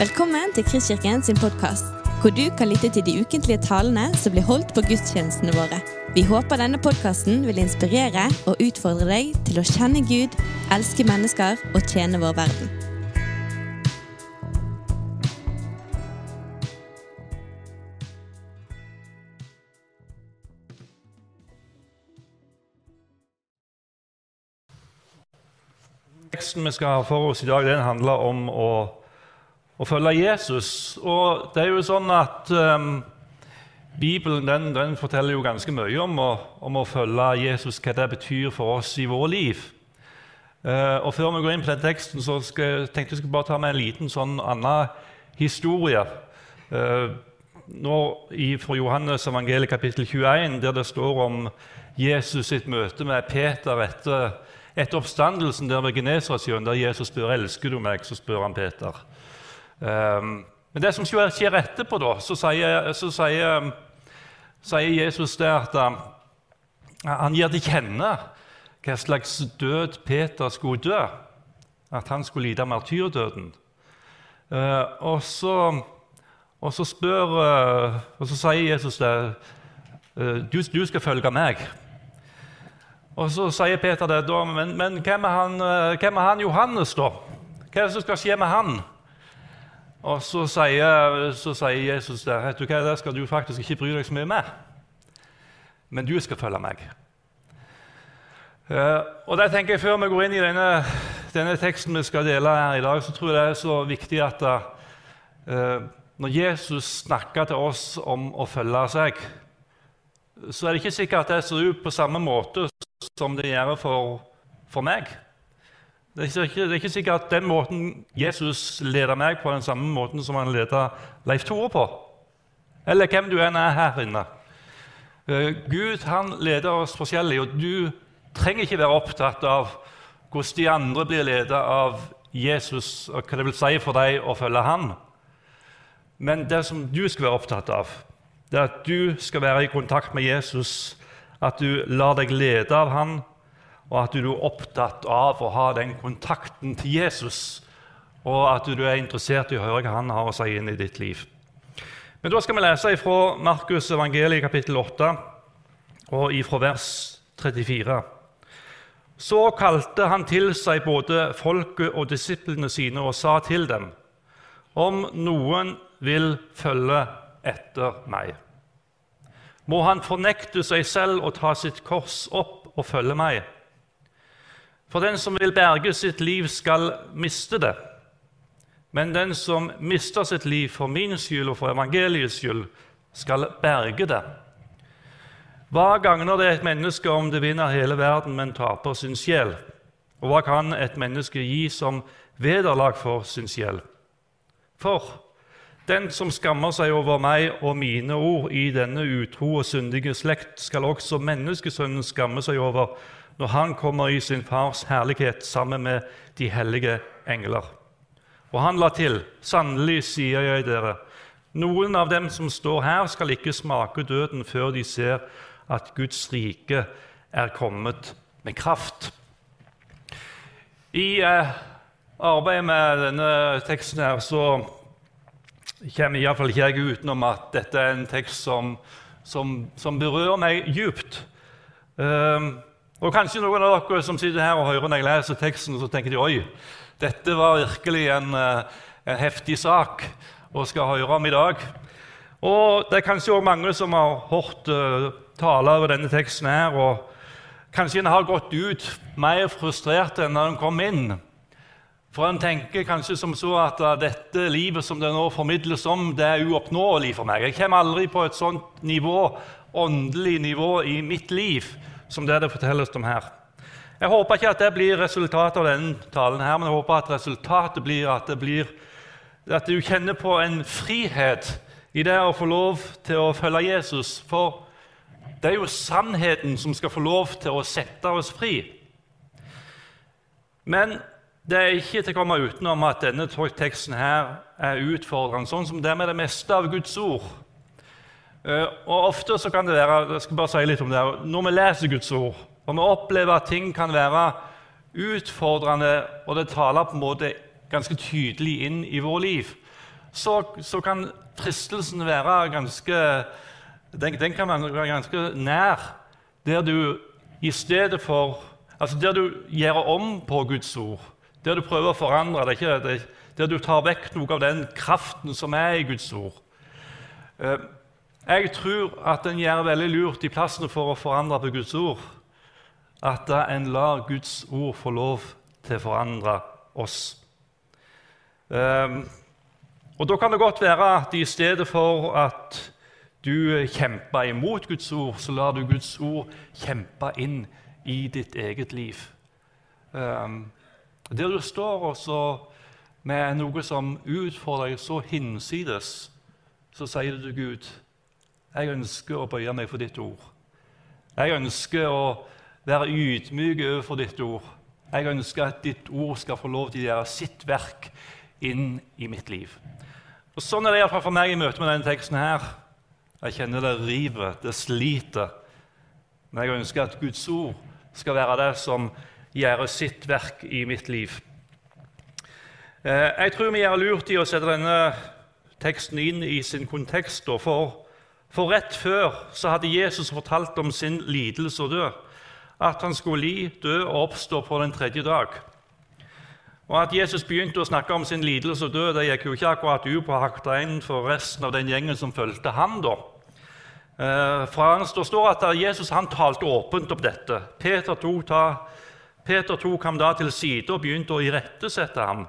Velkommen til Kristkirken sin podkast, hvor du kan lytte til de ukentlige talene som blir holdt på gudstjenestene våre. Vi håper denne podkasten vil inspirere og utfordre deg til å kjenne Gud, elske mennesker og tjene vår verden. Teksten vi skal ha for oss i dag, den handler om å, å følge Jesus. Og det er jo sånn at um, Bibelen den, den, forteller jo ganske mye om å, om å, følge Jesus, hva det betyr for oss i vår liv. Uh, og Før vi går inn på den teksten, så skal, tenkte jeg skulle bare ta med en liten sånn annen historie. Uh, nå i, Fra Johannes evangeliet kapittel 21, der det står om Jesus sitt møte med Peter etter etter oppstandelsen der ved Genesaretsjøen, der Jesus spør elsker du meg, så spør han Peter. Um, men det som skjer etterpå, da, så sier, så sier, sier Jesus det at um, han gir til kjenne hva slags død Peter skulle dø. At han skulle lide martyrdøden. Uh, og, så, og, så spør, uh, og så sier Jesus det du, du skal følge meg. Og Så sier Peter det, da, men, men hvem, er han, eh, hvem, er han, Johannes, da? Hva er det som skal skje med han? Og Så sier, så sier Jesus der vet du det skal du faktisk ikke bry deg så mye mer, Men du skal følge meg. Uh, og det tenker jeg Før vi går inn i denne, denne, teksten vi skal dele her i dag, så tror jeg det er så viktig at uh, når Jesus snakker til oss om å følge seg, så er det ikke sikkert at det ser ut på samme måte som det gjør for, for meg. Det er, ikke, det er, ikke, sikkert at den måten Jesus leder meg på, den samme måten som han leder Leif Tore på. Eller hvem du enn er her inne. Uh, Gud han leder oss forskjellig, og du trenger ikke være opptatt av hvordan de andre blir ledet av Jesus, og hva det vil si for deg å følge han. Men det som du skal være opptatt av, det er at du skal være i kontakt med Jesus at du lar deg lede av han, og at du er opptatt av å ha den kontakten til Jesus, og at du er interessert i å høre hva han har å si inn i ditt liv. Men Da skal vi lese fra Markus evangeliet kapittel 8 og ifra vers 34. Så kalte han til seg både folket og disiplene sine og sa til dem.: Om noen vil følge etter meg må han fornekte seg selv og ta sitt kors opp og følge meg. For den som vil berge sitt liv, skal miste det. Men den som mister sitt liv for min skyld og for evangeliets skyld, skal berge det. Hva gagner det et menneske om det vinner hele verden, men taper sin sjel? Og hva kan et menneske gi som vederlag for sin sjel? For den som skammer seg over meg og mine ord i denne utro og syndige slekt, skal også menneskesønnen skamme seg over når han kommer i sin fars herlighet sammen med de hellige engler. Og han la til, sannelig sier jeg dere, noen av dem som står her, skal ikke smake døden før de ser at Guds rike er kommet med kraft. I eh, arbeidet med denne teksten her så kommer iallfall ikke jeg utenom at dette er en tekst som, som, som berører meg djupt. Um, og Kanskje noen av dere som sitter her og hører når jeg leser teksten, så tenker de oi, dette var virkelig en, eh, en heftig sak å skal høre om i dag. Og Det er kanskje også mange som har hørt uh, tale over denne teksten. her, og Kanskje en har gått ut mer frustrert enn når en kom inn. For en tenker kanskje som så at dette livet som det nå formidles om, det er uoppnåelig for meg. Jeg kommer aldri på et sånt nivå, åndelig nivå i mitt liv som det det fortelles om her. Jeg håper ikke at det blir resultatet av denne talen, her, men jeg håper at resultatet blir at, blir at du kjenner på en frihet i det å få lov til å følge Jesus. For det er jo sannheten som skal få lov til å sette oss fri. Men det er ikke til å komme utenom at denne teksten her er utfordrende, sånn som det med det meste av Guds ord. Eh, og Ofte så kan det være jeg skal bare si litt om det, når vi leser Guds ord, og vi opplever at ting kan være utfordrende, og det taler på en måte ganske tydelig inn i vår liv, så, så kan fristelsen være ganske den, den, kan være ganske nær, der du i stedet for Altså der du gjør om på Guds ord, der du prøver å forandre det, ikke, det, der du tar vekk noe av den kraften som er i Guds ord. Jeg tror at en gjør veldig lurt i plassene for å forandre på Guds ord, at en lar Guds ord få lov til å forandre oss. Um, og Da kan det godt være at i stedet for at du kjemper imot Guds ord, så lar du Guds ord kjempe inn i ditt eget liv. Um, der du står også med noe som utfordrer deg så hinsides, så sier du til Gud jeg ønsker å bøye meg for ditt ord. Jeg ønsker å være ydmyk overfor ditt ord. Jeg ønsker at ditt ord skal få lov til å gjøre sitt verk inn i mitt liv. Og Sånn er det iallfall for meg i møte med denne teksten. her. Jeg kjenner det river, det sliter. Men jeg ønsker at Guds ord skal være det som gjør sitt verk i mitt liv. Eh, jeg tror vi gjør lurt i å sette denne teksten inn i sin kontekst. For, for rett før så hadde Jesus fortalt om sin lidelse og død. At han skulle li, dø og oppstå på den tredje dag. Og At Jesus begynte å snakke om sin lidelse og død, det gikk jo ikke akkurat upåakta inn for resten av den gjengen som fulgte han da. Eh, for Det står at Jesus han talte åpent om dette. Peter tok, ta, Peter tok ham da til side og begynte å irettesette ham.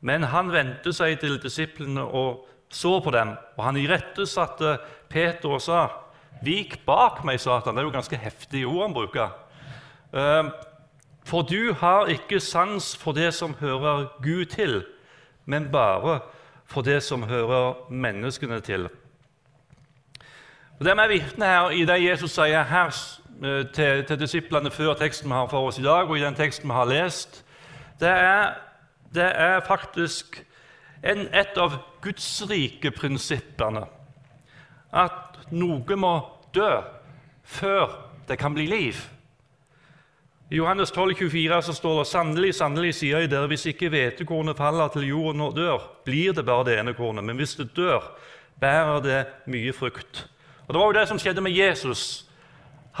Men han vendte seg til disiplene og så på dem, og han irettesatte Peter og sa, 'Vik bak meg, Satan.' Det er jo ganske heftige ord han bruker. Eh, for du har ikke sans for det som hører Gud til, men bare for det som hører menneskene til. Og Det vi er vitne her i det Jesus sier her eh, til, til, disiplene før teksten vi har for oss i dag, og i den teksten vi har lest, det er, det er faktisk en, et av Guds rike prinsippene. At noe må dø før det kan bli liv. I Johannes 12, 24 så står det sannelig, sannelig sier jeg dere, hvis ikke hvetekornet faller til jorden og dør, blir det bare det ene kornet. Men hvis det dør, bærer det mye frukt. Og Det var jo det som skjedde med Jesus.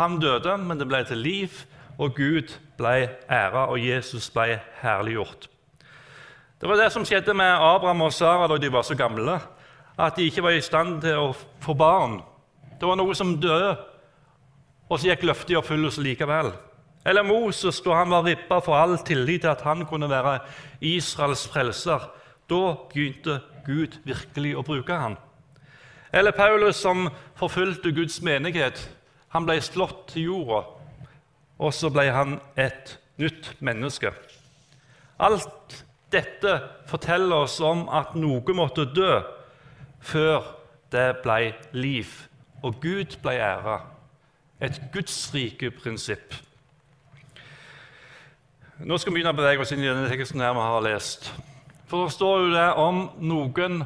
Han døde, men det ble til liv, og Gud ble æra, og Jesus ble herliggjort. Det var det som skjedde med Abraham og Sara da de var så gamle, at de ikke var i stand til å få barn. Det var noe som døde, og så gikk løftet i oppfyllelse likevel. Eller Moses, da han var ribba for all tillit til at han kunne være Israels frelser. Da begynte Gud virkelig å bruke ham. Eller Paulus, som forfulgte Guds menighet. Han ble slått til jorda, og så ble han et nytt menneske. Alt dette forteller oss om at noe måtte dø før det ble liv, og Gud ble æra. Et gudsrike prinsipp. Nå skal vi begynne å bevege oss inn i denne teksten her vi har lest. For det står jo det om noen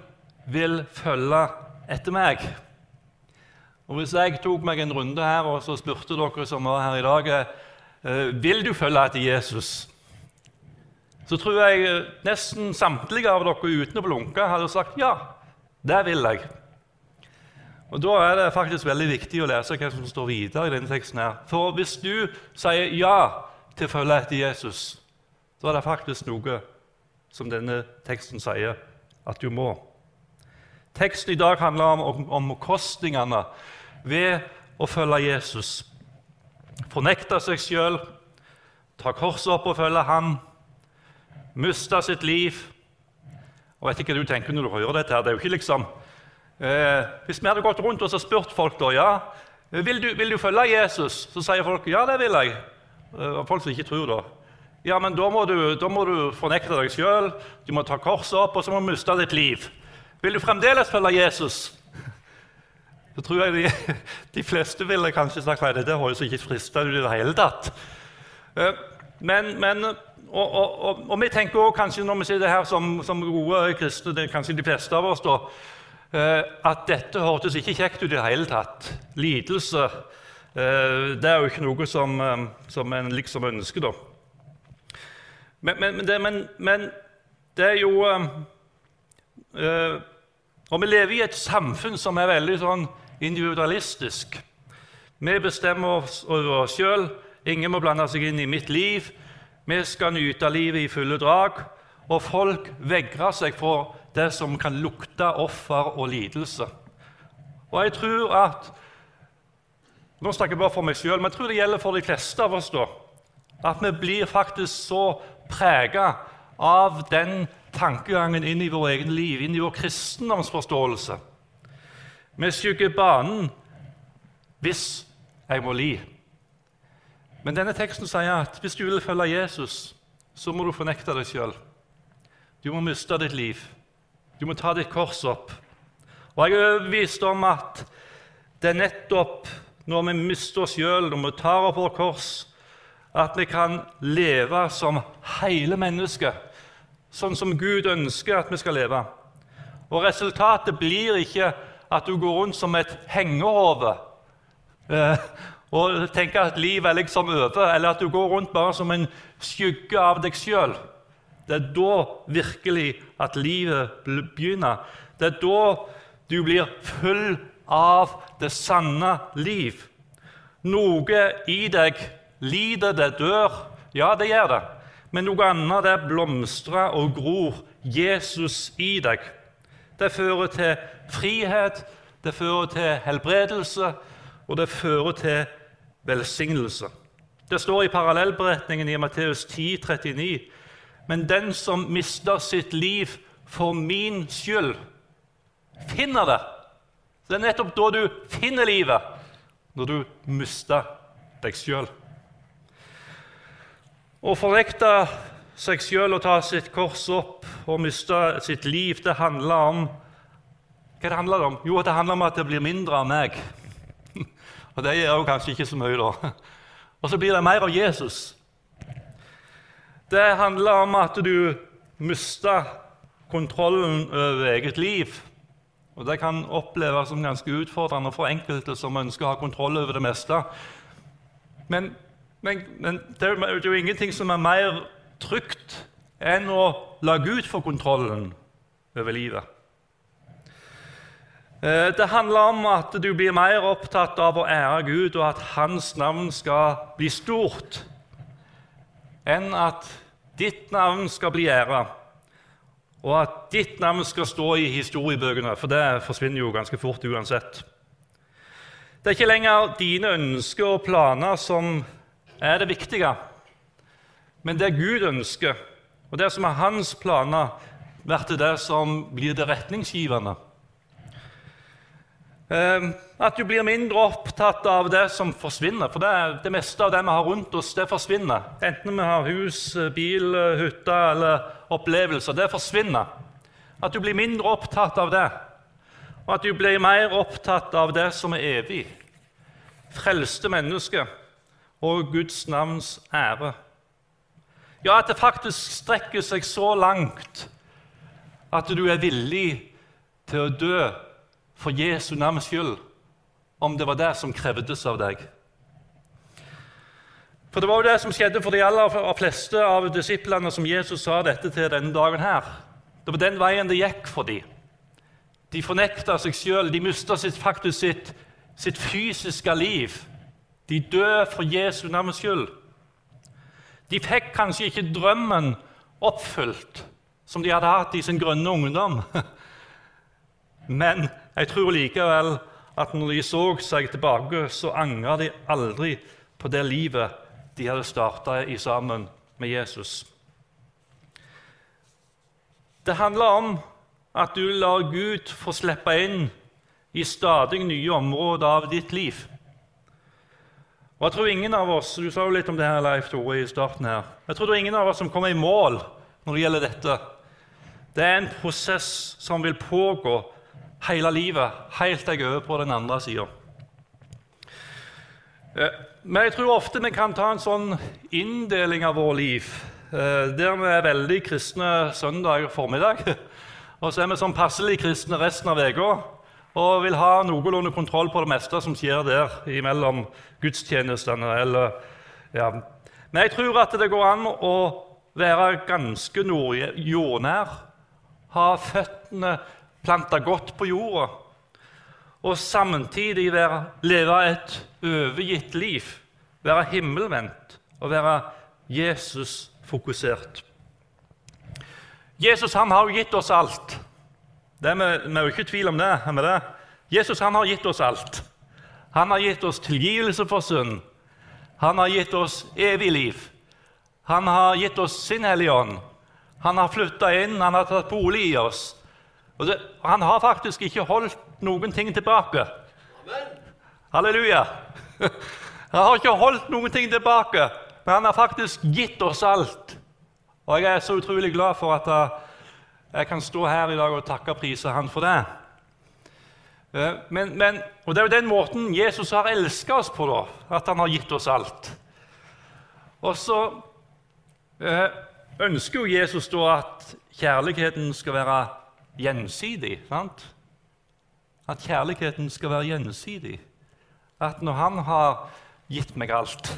vil følge etter meg. Og Hvis jeg tok meg en runde her og så spurte dere som var her i dag eh, vil du følge etter Jesus, så tror jeg nesten samtlige av dere uten å blunke hadde sagt ja, det vil jeg. Og Da er det faktisk veldig viktig å lese hva som står videre i denne teksten. her. For hvis du sier ja til å følge etter Jesus, så er det faktisk noe som denne teksten sier at du må. Teksten i dag handler om omkostningene ved å følge Jesus. Fornekte seg sjøl, ta korset opp og følge ham, miste sitt liv. Og vet ikke hva du tenker når du hører dette. her, det er jo ikke liksom... Eh, hvis vi hadde gått rundt og spurt folk da, ja, vil du, vil du følge Jesus, så sier folk ja, det vil jeg. Eh, folk som ikke tror, da. Ja, men da må du, da må du fornekte deg sjøl, du må ta korset opp, og så må du miste ditt liv. Vil du fremdeles følge Jesus? Så tror jeg de, de fleste ville kanskje sagt nei, det høres ikke fristende ut i det hele tatt. Eh, men, men og, og, og, vi tenker også kanskje når vi sitter her som, som gode kristne, det er kanskje de fleste av oss, da, eh, at dette hørtes ikke kjekt ut i det hele tatt. Lidelse Eh, det er jo ikke noe som, eh, som en liksom ønsker, da. Men, men, det, men, men det, er jo øh, Og vi lever i et samfunn som er veldig sånn individualistisk. Vi bestemmer oss over oss sjøl. Ingen må blande seg inn i mitt liv. Vi skal nyte livet i fulle drag. Og folk vegrer seg for det som kan lukte offer og lidelse. Og jeg tror at Nå snakker jeg bare for meg sjøl, men jeg tror det gjelder for de fleste av oss. da, At vi blir faktisk så prega av den tankegangen inn i vår egen liv, inn i vår kristendomsforståelse. Vi skygger banen hvis jeg må li. Men denne teksten sier at hvis du vil følge Jesus, så må du fornekte deg sjøl. Du må miste ditt liv. Du må ta ditt kors opp. Og jeg er overbevist om at det er nettopp når vi mister oss sjøl, når vi tar opp vårt kors, at vi kan leve som hele mennesket, sånn som Gud ønsker at vi skal leve. Og resultatet blir ikke at du går rundt som et hengehove eh, og tenker at livet er liksom over, eller at du går rundt bare som en skygge av deg sjøl. Det er da virkelig at livet begynner. Det er da du blir full av det sanne liv. Noe i deg lider, det dør. Ja, det gjør det. Men noe annet det blomstrer og gror Jesus i deg. Det fører til frihet, det fører til helbredelse, og det fører til velsignelse. Det står i parallellberetningen i Matteus 10, 39. Men den som mister sitt liv for min skyld, finner det. Det er nettopp da du finner livet, når du mister deg sjøl. Å fornekte seg sjøl og ta sitt kors opp og miste sitt liv, det handler om Hva det handler om? Jo, det handler om at det blir mindre av meg. Og det gjør jo kanskje ikke så mye, da. Og så blir det mer av Jesus. Det handler om at du mister kontrollen over eget liv. Og Det kan oppleves som ganske utfordrende for enkelte som ønsker å ha kontroll over det meste. Men, men, men det er jo ingenting som er mer trygt enn å la Gud få kontrollen over livet. Eh, det handler om at du blir mer opptatt av å ære Gud, og at Hans navn skal bli stort, enn at ditt navn skal bli æra, og at ditt navn skal stå i historiebøkene, for det forsvinner jo ganske fort uansett. Det er ikke lenger dine ønsker og planer som er det viktige, men det Gud ønsker, og det som er hans planer, blir det som blir det retningsgivende. Ehm, at du blir mindre opptatt av det som forsvinner. For det, det, meste av det vi har rundt oss, det forsvinner. Enten vi har hus, bil, hytte eller opplevelser. Det forsvinner. At du blir mindre opptatt av det. Og at du blir mer opptatt av det som er evig. Frelste mennesker og Guds navns ære. Ja, at det faktisk strekker seg så langt at du er villig til å dø for Jesu navns skyld, om det var det som krevdes av deg. For det var jo det som skjedde for de aller fleste av disiplene som Jesus sa dette til denne dagen. her. Det var den veien det gikk for dem. De fornekta seg sjøl, de mista faktisk sitt, sitt fysiske liv. De døde for Jesu navns skyld. De fikk kanskje ikke drømmen oppfylt som de hadde hatt i sin grønne ungdom. Men jeg tror likevel at når de så seg tilbake, så angra de aldri på det livet de hadde starta i sammen med Jesus. Det handler om at du lar Gud få slippe inn i stadig nye områder av ditt liv. Og jeg tror ingen av oss du sa jo litt om det her, Leif Tore, i starten her, jeg tror det er ingen av oss som kommer i mål når det gjelder dette. Det er en prosess som vil pågå hele livet, helt til jeg er på den andre sida. Eh, men jeg tror ofte vi kan ta en sånn inndeling av vårt liv eh, der vi er veldig kristne søndag formiddag, og så er vi sånn passelig kristne resten av uka og vil ha noenlunde kontroll på det meste som skjer der imellom gudstjenestene. Eller, ja. Men jeg tror at det går an å være ganske jordnær, ha føttene planta godt på jorda, og samtidig være, leve et overgitt liv, være himmelvendt og være Jesus-fokusert. Jesus han har jo gitt oss alt. Det er vi, vi er jo ikke i tvil om det. er det? Jesus han har gitt oss alt. Han har gitt oss tilgivelse for synd. Han har gitt oss evig liv. Han har gitt oss sin Hellige Ånd. Han har flytta inn, han har tatt bolig i oss. Og det, han har faktisk ikke holdt noen ting tilbake. Amen. Halleluja! Han har ikke holdt noen ting tilbake, men han har faktisk gitt oss alt. Og jeg er så utrolig glad for at jeg kan stå her i dag og takke og prise han for det. Eh, men, men, og Det er jo den måten Jesus har elska oss på, da, at han har gitt oss alt. Og så eh, ønsker jo Jesus da at kjærligheten skal være gjensidig. sant? At kjærligheten skal være gjensidig. At når han har gitt meg alt,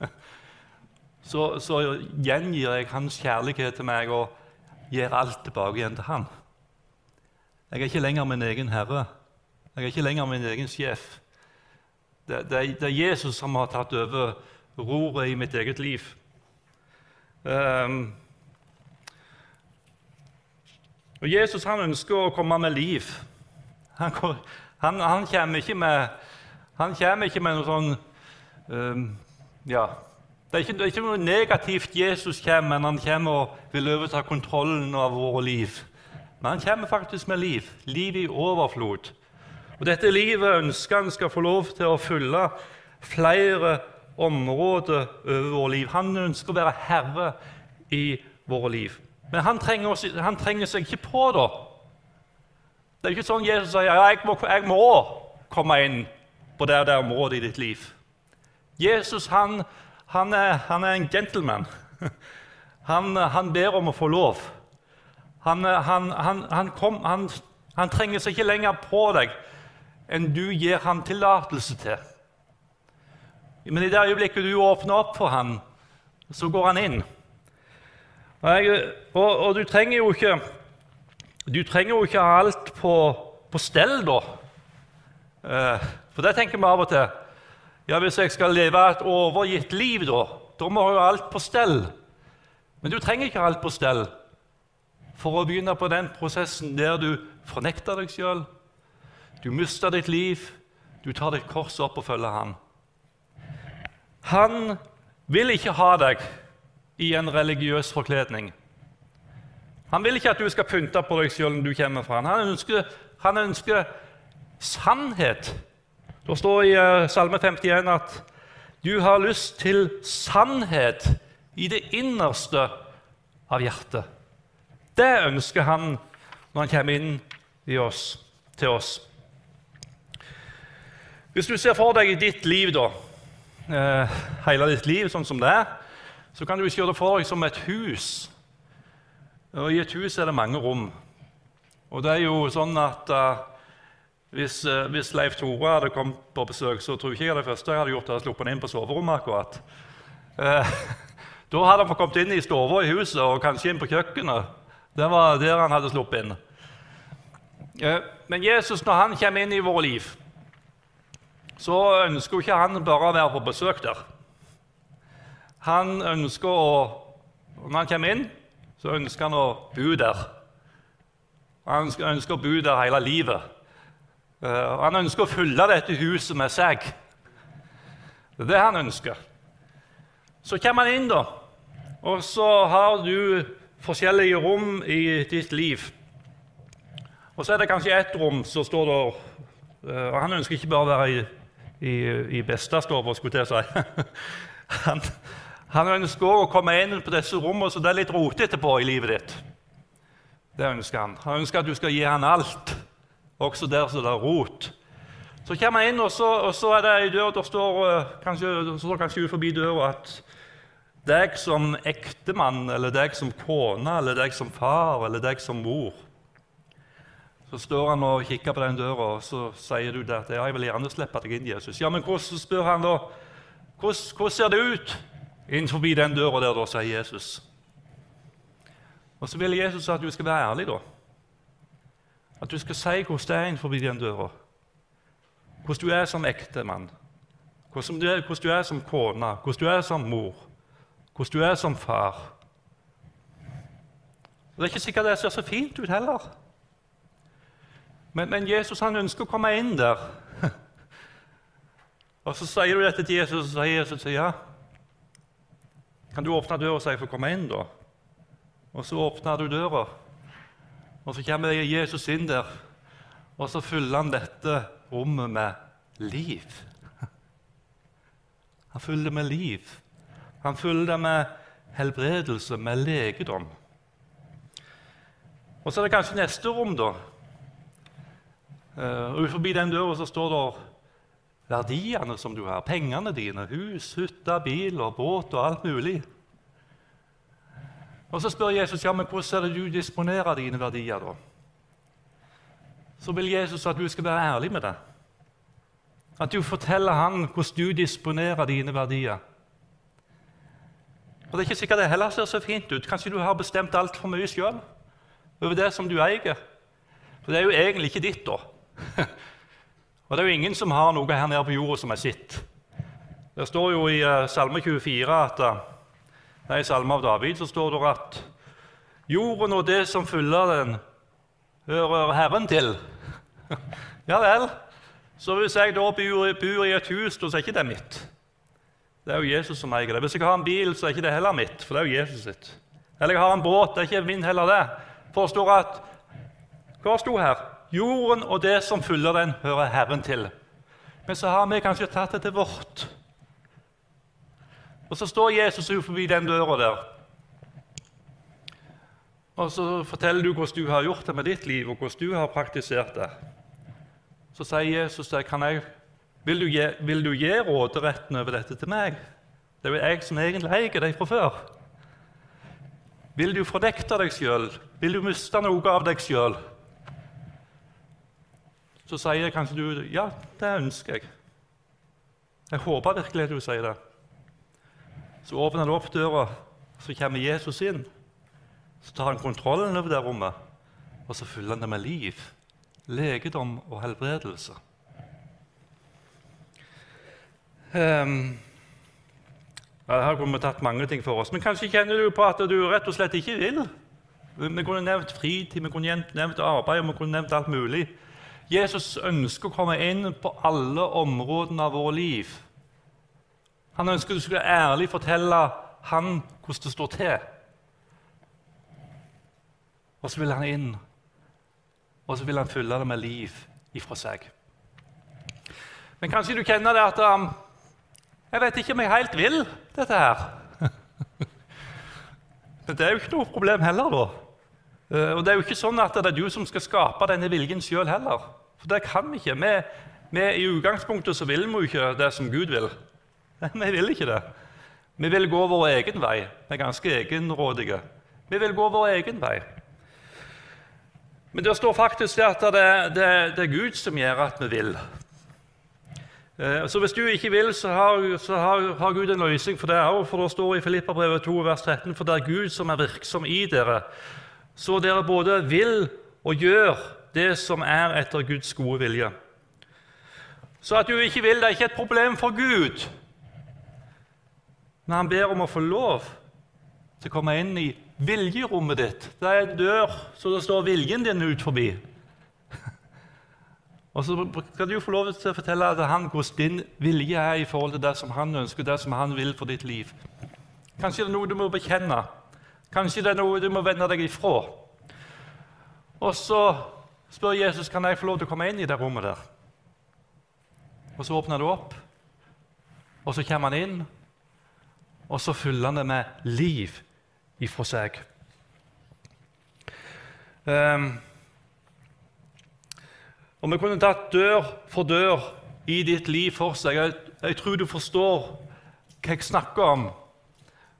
så, så gjengir jeg hans kjærlighet til meg og gir alt tilbake igjen til han. Jeg er ikke lenger min egen herre. Jeg er ikke lenger min egen sjef. Det, det, det er Jesus som har tatt over roret i mitt eget liv. Um, og Jesus han ønsker å komme med liv. Han, han, han kommer ikke med, han ikke med noe sånn um, ja, det er, ikke, det er, ikke, noe negativt Jesus kommer, men han kommer og vil overta kontrollen av våre liv. Men han kommer faktisk med liv. Liv i overflod. Og Dette livet ønsker han skal få lov til å fylle flere områder over våre liv. Han ønsker å være herre i våre liv. Men han trenger, han trenger, seg ikke på, da. Det er ikke sånn Jesus sier ja, jeg må, jeg må komme inn på det det området i ditt liv. Jesus han, han, er, han er, en gentleman. Han, han, ber om å få lov. Han, kom, han, trenger seg ikke lenger på deg enn du gir ham tillatelse til. Men i det øyeblikket du åpner opp for ham, så går han inn. Og, og, du trenger jo ikke du trenger jo ikke alt på, på stell, da. Eh, for det tenker vi av og til. Ja, Hvis jeg skal leve et overgitt liv, da, da må jeg ha alt på stell. Men du trenger ikke ha alt på stell for å begynne på den prosessen der du fornekter deg sjøl, du mister ditt liv, du tar ditt kors opp og følger Han. Han vil ikke ha deg i en religiøs forkledning. Han vil ikke at du skal pynte på deg sjøl når du kommer fra ham. Han ønsker, han ønsker sannhet. Det står i uh, Salme 51 at du har lyst til sannhet i det innerste av hjertet. Det ønsker han når han kommer inn oss, til oss. Hvis du ser for deg i ditt liv, da, uh, hele ditt liv sånn som det er, så kan du se det for deg som et hus. Og I et hus er det mange rom. Og det er jo sånn at uh, hvis, uh, hvis, Leif Tore hadde kommet på besøk, så tror jeg ikke det første jeg hadde gjort, hadde sluppet han inn på soverommet. akkurat. Uh, da hadde han kommet inn i stua i huset og kanskje inn på kjøkkenet. Det var der han hadde sluppet inn. Men Jesus, når han kommer inn i våre liv, så ønsker ikke han bare å være på besøk der. Han ønsker å Når han kommer inn, så ønsker han å bo der. Han ønsker, å bo der hele livet. Uh, han ønsker å fylle dette huset med seg. Det er det han ønsker. Så kommer han inn, da, og så har du forskjellige rom i ditt liv. Og så er det kanskje ett rom som står der uh, og Han ønsker ikke bare å være i, i, i bestestua, skulle jeg si. han, han ønsker å komme inn på disse rommene så det er litt rotete på i livet ditt. Det ønsker Han Han ønsker at du skal gi han alt, også der som det er rot. Så kommer han inn, og så, og så er det ei dør der står eh, kanskje, står kanskje ut forbi døra at deg som ektemann, eller deg som kone, eller deg som far, eller deg som mor Så står han og kikker på den døra, og så sier du at ja, jeg vil gjerne slippe deg inn, Jesus. Ja, men hvordan spør han da? Hvordan ser det ut? Innenfor den døra der, da, sier Jesus. Og så vil Jesus at du skal være ærlig, da. At du skal si hvordan det er innenfor den døra. Hvordan du er som ektemann. Hvordan, du hvordan du er som kone, hvordan du er som mor, hvordan du er som far. Og Det er ikke sikkert det ser så fint ut heller. Men, men Jesus han ønsker å komme inn der. og Så sier du dette til Jesus, og så sier Jesus ja. Kan du åpne døra så jeg får komme inn, da? Og så åpner du døra, og så kommer Jesus inn der, og så fyller han dette rommet med liv. Han fyller det med liv. Han fyller det med helbredelse, med legedom. Og så er det kanskje neste rom, da. Uh, Forbi den døra så står det verdiene som du har, pengene dine, hus, hytte, bil og båt og alt mulig. Og Så spør Jesus ja, men hvordan er det du disponerer dine verdier. da? Så vil Jesus at du skal være ærlig med det. At du forteller han hvordan du disponerer dine verdier. Og Det er ikke sikkert det heller ser så fint ut. Kanskje du har bestemt altfor mye sjøl over det som du eier. For det er jo egentlig ikke ditt, da. Og det er jo ingen som har noe her nede på jorda som er sitt. Det står jo i uh, Salme 24 at Nei, er i Salme av David så står det at jorden og det som fyller den, hører Herren til. ja vel. Så hvis jeg da bor, bor i et hus, så er ikke det mitt. Det er jo Jesus som eier det. Hvis jeg har en bil, så er ikke det heller mitt, for det er jo Jesus sitt. Eller jeg har en båt, det er ikke min heller det. Forstår at Hva sto her? Jorden og det som fyller den, hører Herren til. Men så har vi kanskje tatt det til vårt. Og så står Jesus forbi den døra der. Og så forteller du hvordan du har gjort det med ditt liv, og hvordan du har praktisert det. Så sier Jesus til deg, vil, vil du gi råderetten over dette til meg? Det er jo jeg som egentlig eier deg fra før. Vil du fordekte deg sjøl? Vil du miste noe av deg sjøl? Så sier kanskje du ja, det ønsker jeg. Jeg håper virkelig at du sier det. Så åpner du opp døra, så kommer Jesus inn. Så tar han kontrollen over det rommet, og så fyller han det med liv legedom og helbredelse. Um, ja, her kunne vi tatt mange ting for oss, men kanskje kjenner du på at du rett og slett ikke vil. Vi kunne nevnt fritid, vi kunne nevnt arbeid, vi kunne nevnt alt mulig. Jesus ønsker å komme inn på alle områdene av vårt liv. Han ønsker du skulle ærlig fortelle han hvordan det står til. Og så vil han inn og så vil han fylle det med liv ifra seg. Men kanskje du kjenner det at um, Jeg vet ikke om jeg helt vil dette her. Men det er jo ikke noe problem heller, da. Uh, og det er jo ikke sånn at det er du som skal skape denne viljen sjøl heller. For det kan vi ikke. Vi, vi, I utgangspunktet så vil vi jo ikke det som Gud vil. Vi vil ikke det. Vi vil gå vår egen vei. Vi er ganske egenrådige. Vi vil gå vår egen vei. Men det står faktisk at det, det, det, er Gud som gjør at vi vil. Eh, så hvis du ikke vil, så har, så har, har Gud en løsning for det òg. For det står i Filippabrevet 2, vers 13.: For det er Gud som er virksom i dere, så dere både vil og gjør det som er etter Guds gode vilje. Så at du ikke vil, det er ikke et problem for Gud. Men han ber om å få lov til å komme inn i viljerommet ditt. Det er en dør så det står viljen din ut forbi. Og så skal du få lov til å fortelle at han hvordan din vilje er i forhold til det som han ønsker, det som han vil for ditt liv. Kanskje det er noe du må bekjenne. Kanskje det er noe du må vende deg ifra. Og så spør Jesus kan jeg få lov til å komme inn i det rommet der. Og så åpner du opp, og så kommer han inn, og så fyller han det med liv ifra seg. Um, og Vi kunne tatt dør for dør i ditt liv for seg. Jeg, jeg tror du forstår hva jeg snakker om.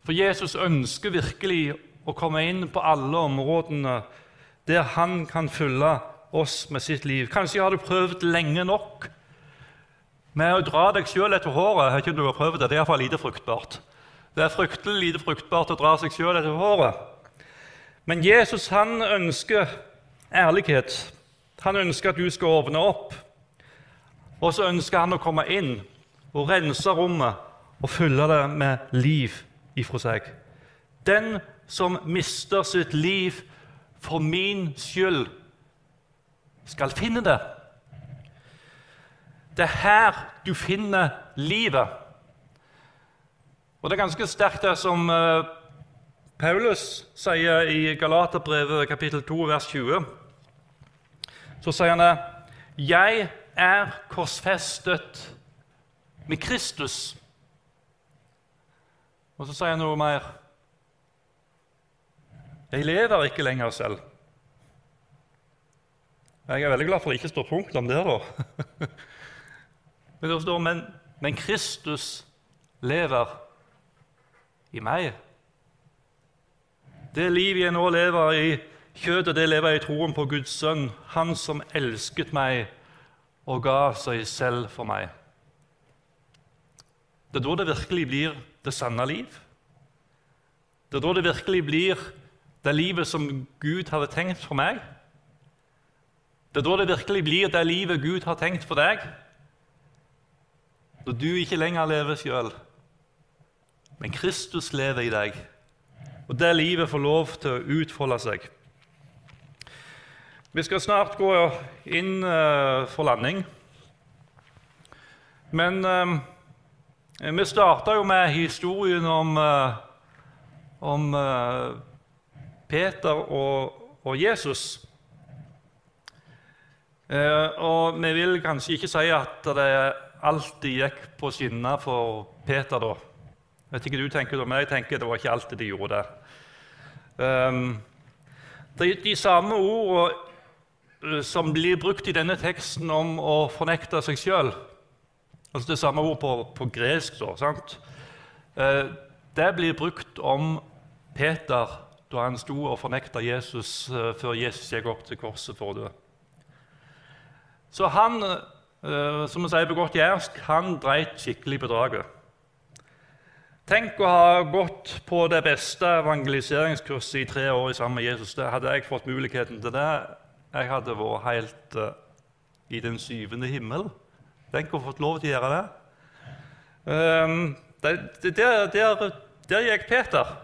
For Jesus ønsker virkelig å komme inn på alle områdene der han kan fylle oss med sitt liv. Kanskje har du prøvd lenge nok med å dra deg sjøl etter håret. Har ikke du har prøvd det, det er iallfall lite fruktbart. Det er fryktelig lite fruktbart å dra seg sjøl etter håret. Men Jesus han ønsker ærlighet. Han ønsker at du skal åpne opp. Og så ønsker han å komme inn og rense rommet og fylle det med liv ifra seg. Den som mister sitt liv for min skyld, skal finne det. Det er her du finner livet. Og Det er ganske sterkt, det som eh, Paulus sier i Galaterbrevet kapittel 2, vers 20. Så sier han det Jeg er korsfestet med Kristus. Og så sier han noe mer. Jeg lever ikke lenger selv. Jeg er veldig glad for at det ikke står punkt om det. da. Men det står men, men Kristus lever i meg. Det livet jeg nå lever i kjøttet, det lever jeg i troen på Guds sønn, Han som elsket meg og ga seg selv for meg. Det er da det virkelig blir det sanne liv. Det er da det virkelig blir det livet som Gud hadde tenkt for meg. Det er da det virkelig blir det livet Gud har tenkt for deg. Når du ikke lenger lever sjøl, men Kristus lever i deg. Og det livet får lov til å utfolde seg. Vi skal snart gå inn uh, for landing. Men uh, vi starta jo med historien om, uh, om Peter og, og Jesus. og vi vil kanskje ikke si at det alltid gikk på skinner for Peter da. Jeg vet ikke du tenker men jeg tenker det var ikke alltid de gjorde det. de, det er de samme ordene Eh, som blir brukt i denne teksten om å fornekte seg sjøl, altså det samme ord på, på gresk, sant? Eh, det blir brukt om Peter da han sto og fornekta Jesus eh, før Jesus gikk opp til korset for å dø. Så han, som vi sier på godt jærsk, han dreit skikkelig på draget. Tenk å ha gått på det beste evangeliseringskurset i tre år sammen med Jesus. Det hadde jeg fått muligheten til det, jeg hadde vært helt uh, i den syvende himmel. Tenk å få fått lov til å gjøre det. Det, det der, der, der, gikk Peter.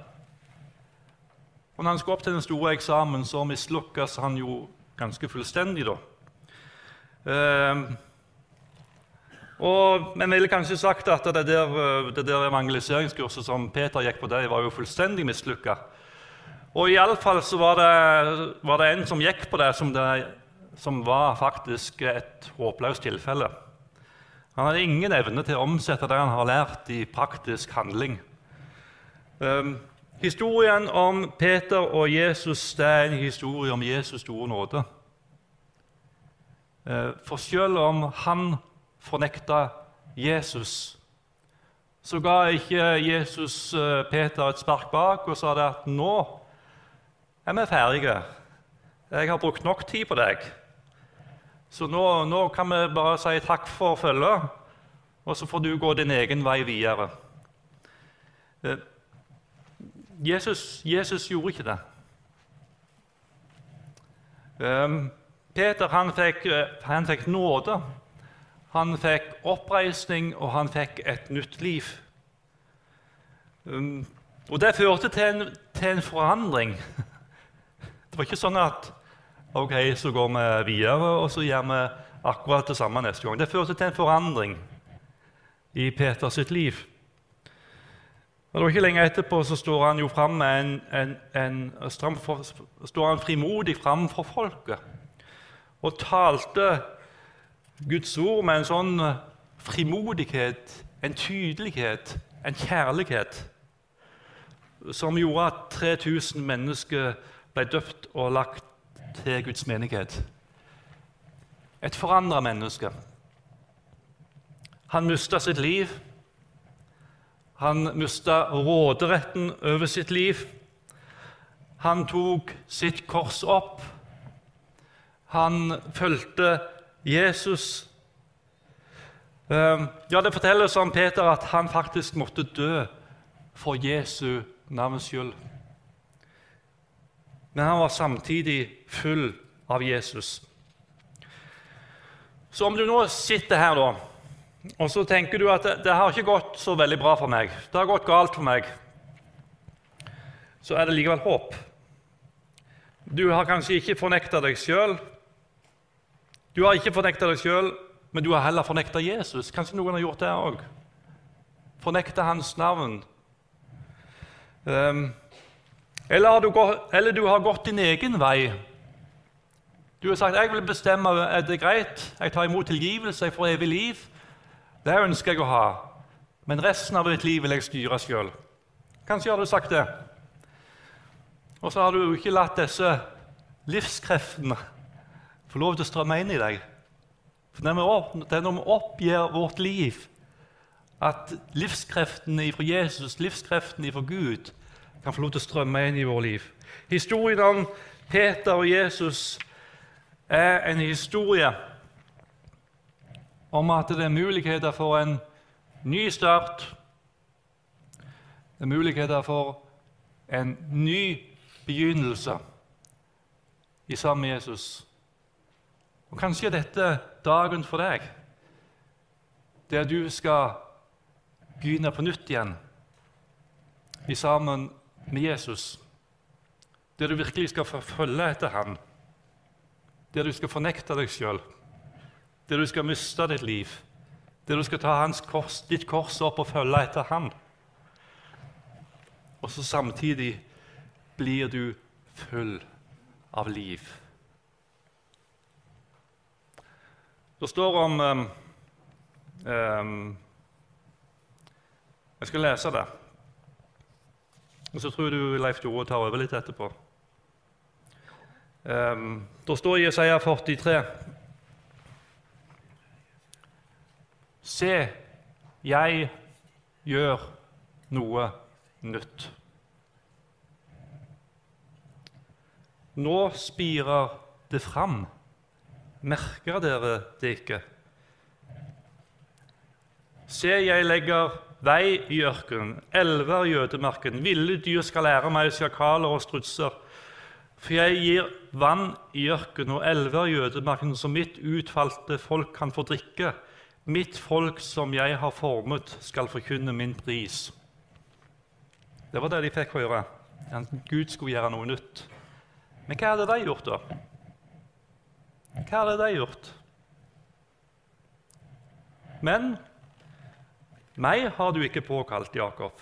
Og når han skulle opp til den store eksamen, så mislukkes han jo ganske fullstendig. da. Um, og, men ville kanskje sagt at det der, det der evangeliseringskurset som Peter gikk på, det var jo fullstendig mislykka. Og iallfall så var det, var det en som gikk på det som, det som var faktisk et håpløst tilfelle. Han hadde ingen evne til å omsette det han har lært, i praktisk handling. Um, historien om Peter og Jesus det er en historie om Jesus store nåde. Uh, for selv om han fornekta Jesus, så ga ikke Jesus uh, Peter et spark bak og sa det at nå er vi ferdige. Jeg har brukt nok tid på deg. Så nå, nå kan vi bare si takk for følget, og så får du gå din egen vei videre. Eh, Jesus, Jesus gjorde ikke det. Eh, Peter han fikk, eh, han fikk nåde. Han fikk oppreisning, og han fikk et nytt liv. Og Det førte til en, til en forandring. Det var ikke sånn at ok, så går vi videre og så gjør vi akkurat det samme neste gang. Det førte til en forandring i Peters sitt liv. Og det var ikke lenge etterpå så står han jo fram med en, en, en, står han frimodig fram for folket og talte Guds ord med en sånn frimodighet, en tydelighet, en kjærlighet som gjorde at 3000 mennesker ble døpt og lagt til Guds menighet. Et forandra menneske. Han mista sitt liv. Han mista råderetten over sitt liv. Han tok sitt kors opp. Han fulgte Jesus. Ehm, ja, Det fortelles om Peter at han faktisk måtte dø for Jesu navns skyld men han var samtidig full av Jesus. Så om du nå sitter her da, og så tenker du at det, det har ikke gått så veldig bra for meg, det har gått galt for meg, så er det likevel håp. Du har kanskje ikke fornekta deg sjøl. Du har ikke fornekta deg sjøl, men du har heller fornekta Jesus. Kanskje noen har gjort det òg. Fornekta hans navn. Um, eller, du gått, eller du har gått din egen vei. Du har sagt jeg vil bestemme er det greit, jeg tar imot tilgivelse, jeg får evig liv. Det ønsker jeg å ha, men resten av mitt liv vil jeg styre sjøl. Kanskje har du sagt det. Og så har du ikke latt disse livskreftene få lov til å strømme inn i deg. For Det er når vi oppgir vårt liv, at livskreftene fra Jesus, livskreftene fra Gud, kan få lov til å strømme inn i vårt liv. Historien om Peter og Jesus er en historie om at det er muligheter for en ny start. Det er muligheter for en ny begynnelse i sammen med Jesus. Og Kanskje er dette dagen for deg, der du skal begynne på nytt igjen i sammen med Jesus. Der du virkelig skal følge etter ham, der du skal fornekte deg sjøl, der du skal miste ditt liv, der du skal ta kors, ditt kors opp og følge etter ham. Og så samtidig blir du full av liv. Det står om um, um, Jeg skal lese det. Og så tror du Leif Tore tar over litt etterpå. Um, det står i Jesaja 43 Se, jeg gjør noe nytt. Nå spirer det fram. Merker dere det ikke? Se, jeg legger vei i ørkenen, elver i ødemarken. Ville dyr skal lære meg, sjakaler og strutser. For jeg gir vann i ørkenen og elver i ødemarken, så mitt utvalgte folk kan få drikke. Mitt folk som jeg har formet, skal forkynne min pris. Det var det de fikk høre. At Gud skulle gjøre noe nytt. Men hva hadde de gjort, da? Hva hadde de gjort? Men meg har du ikke påkalt, Jakob.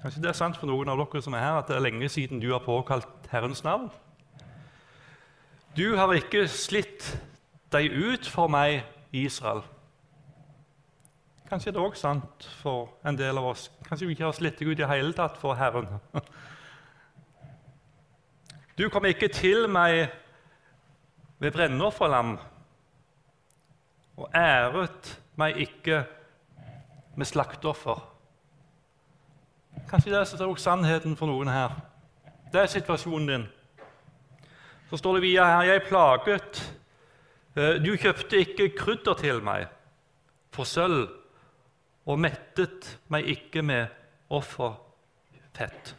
Kanskje det er sant for noen av dere som er her, at det er lenge siden du har påkalt Herrens navn? Du har ikke slitt deg ut for meg, Israel. Kanskje det er òg sant for en del av oss. Kanskje vi ikke har slitt deg ut i hele tatt for Herren. Du kom ikke til meg ved brennofferlam og æret meg ikke med slakteoffer. Kanskje det er også sannheten for noen her. Det er situasjonen din. Så står det videre her Jeg plaget. Eh, du kjøpte ikke krydder til meg for sølv, og mettet meg ikke med offerfett.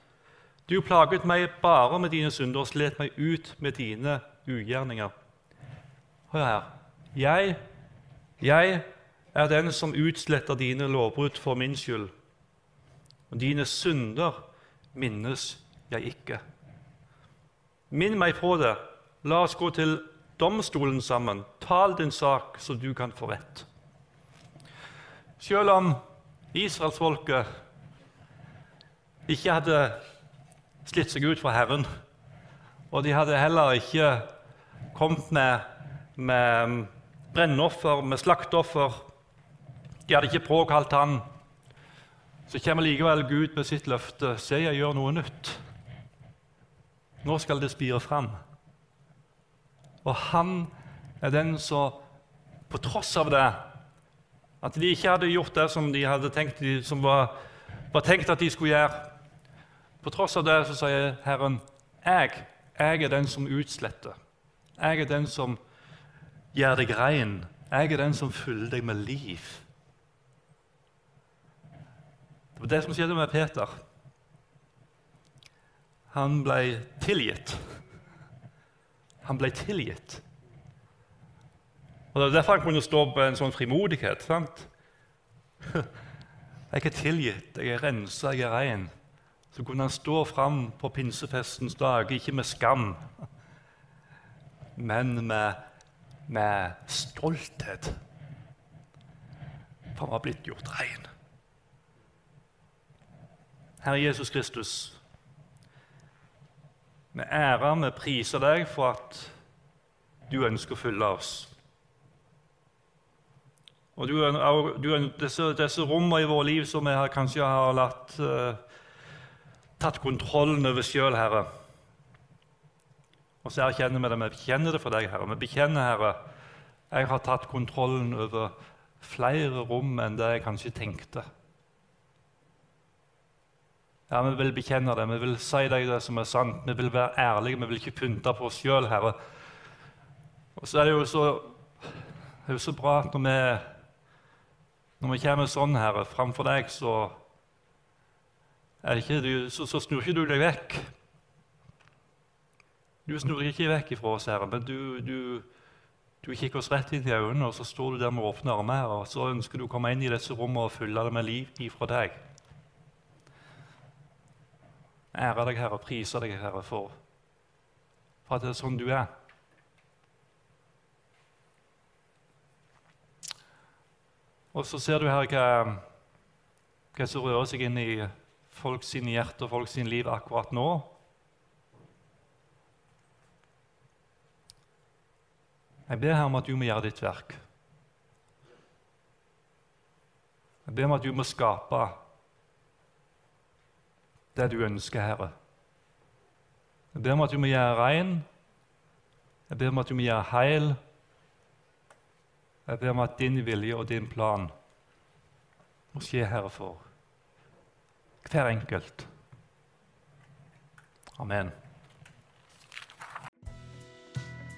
Du plaget meg bare med dine synder og slet meg ut med dine ugjerninger. Hør her. Jeg, jeg er den som utsletter dine lovbrudd for min skyld. Og dine synder minnes jeg ikke. Minn meg på det. La oss gå til domstolen sammen. Tal din sak, så du kan få rett. Selv om israelsfolket ikke hadde slitt seg ut for Herren. Og de hadde heller ikke kommet med, med brennoffer, med slakteoffer. De hadde ikke påkalt han. Så kommer likevel Gud med sitt løfte. Se, jeg gjør noe nytt. Nå skal det spire fram. Og han er den som, på tross av det, at de ikke hadde gjort det som de hadde tenkt, som var, var tenkt at de skulle gjøre på tross av det så sier Herren, jeg, jeg er den som utsletter. Jeg er den som gjør deg rein. Jeg er den som fyller deg med liv. Det var det som skjedde med Peter. Han ble tilgitt. Han ble tilgitt Og Det er derfor han kunne stå på en sånn frimodighet. sant? Jeg er tilgitt, jeg er rensa, jeg er rein. Så kunne han stå fram på pinsefestens dag, ikke med skam, men med, med stolthet. For han var blitt gjort rein. Herre Jesus Kristus, vi ærer, vi priser deg for at du ønsker å fylle oss. Og du, du, disse, disse rommene i våre liv som vi kanskje har latt, uh, tatt kontrollen over sjøl, Herre. Og så erkjenner vi det. Vi bekjenner det for deg, Herre. Vi bekjenner, Herre, jeg har tatt kontrollen over flere rom enn det jeg kanskje tenkte. Ja, Vi vil bekjenne det, vi vil si deg det som er sant, vi vil være ærlige, vi vil ikke pynte på oss sjøl, Herre. Og så er det jo så, det er jo så bra at når vi, når vi kommer sånn, Herre, framfor deg, så, ikke, så, så snur ikke du deg vekk. Du snur ikke vekk ifra oss, Herre, men du, du, du kikker oss rett inn i øynene, og så står du der med åpne armer, og så ønsker du å komme inn i disse rommene og fylle det med liv ifra deg. Ære deg, Herre, og prise deg, Herre, for, for at det er sånn du er. Og så ser du her hva, hva som rører seg inn i folks hjerte og folks liv akkurat nå. Jeg ber her om at du må gjøre ditt verk. Jeg ber om at du må skape det du ønsker, Herre. Jeg ber om at du må gjøre rein. Jeg ber om at du må gjøre heil. Jeg ber om at din vilje og din plan må skje, Herre, for hver enkelt. Amen.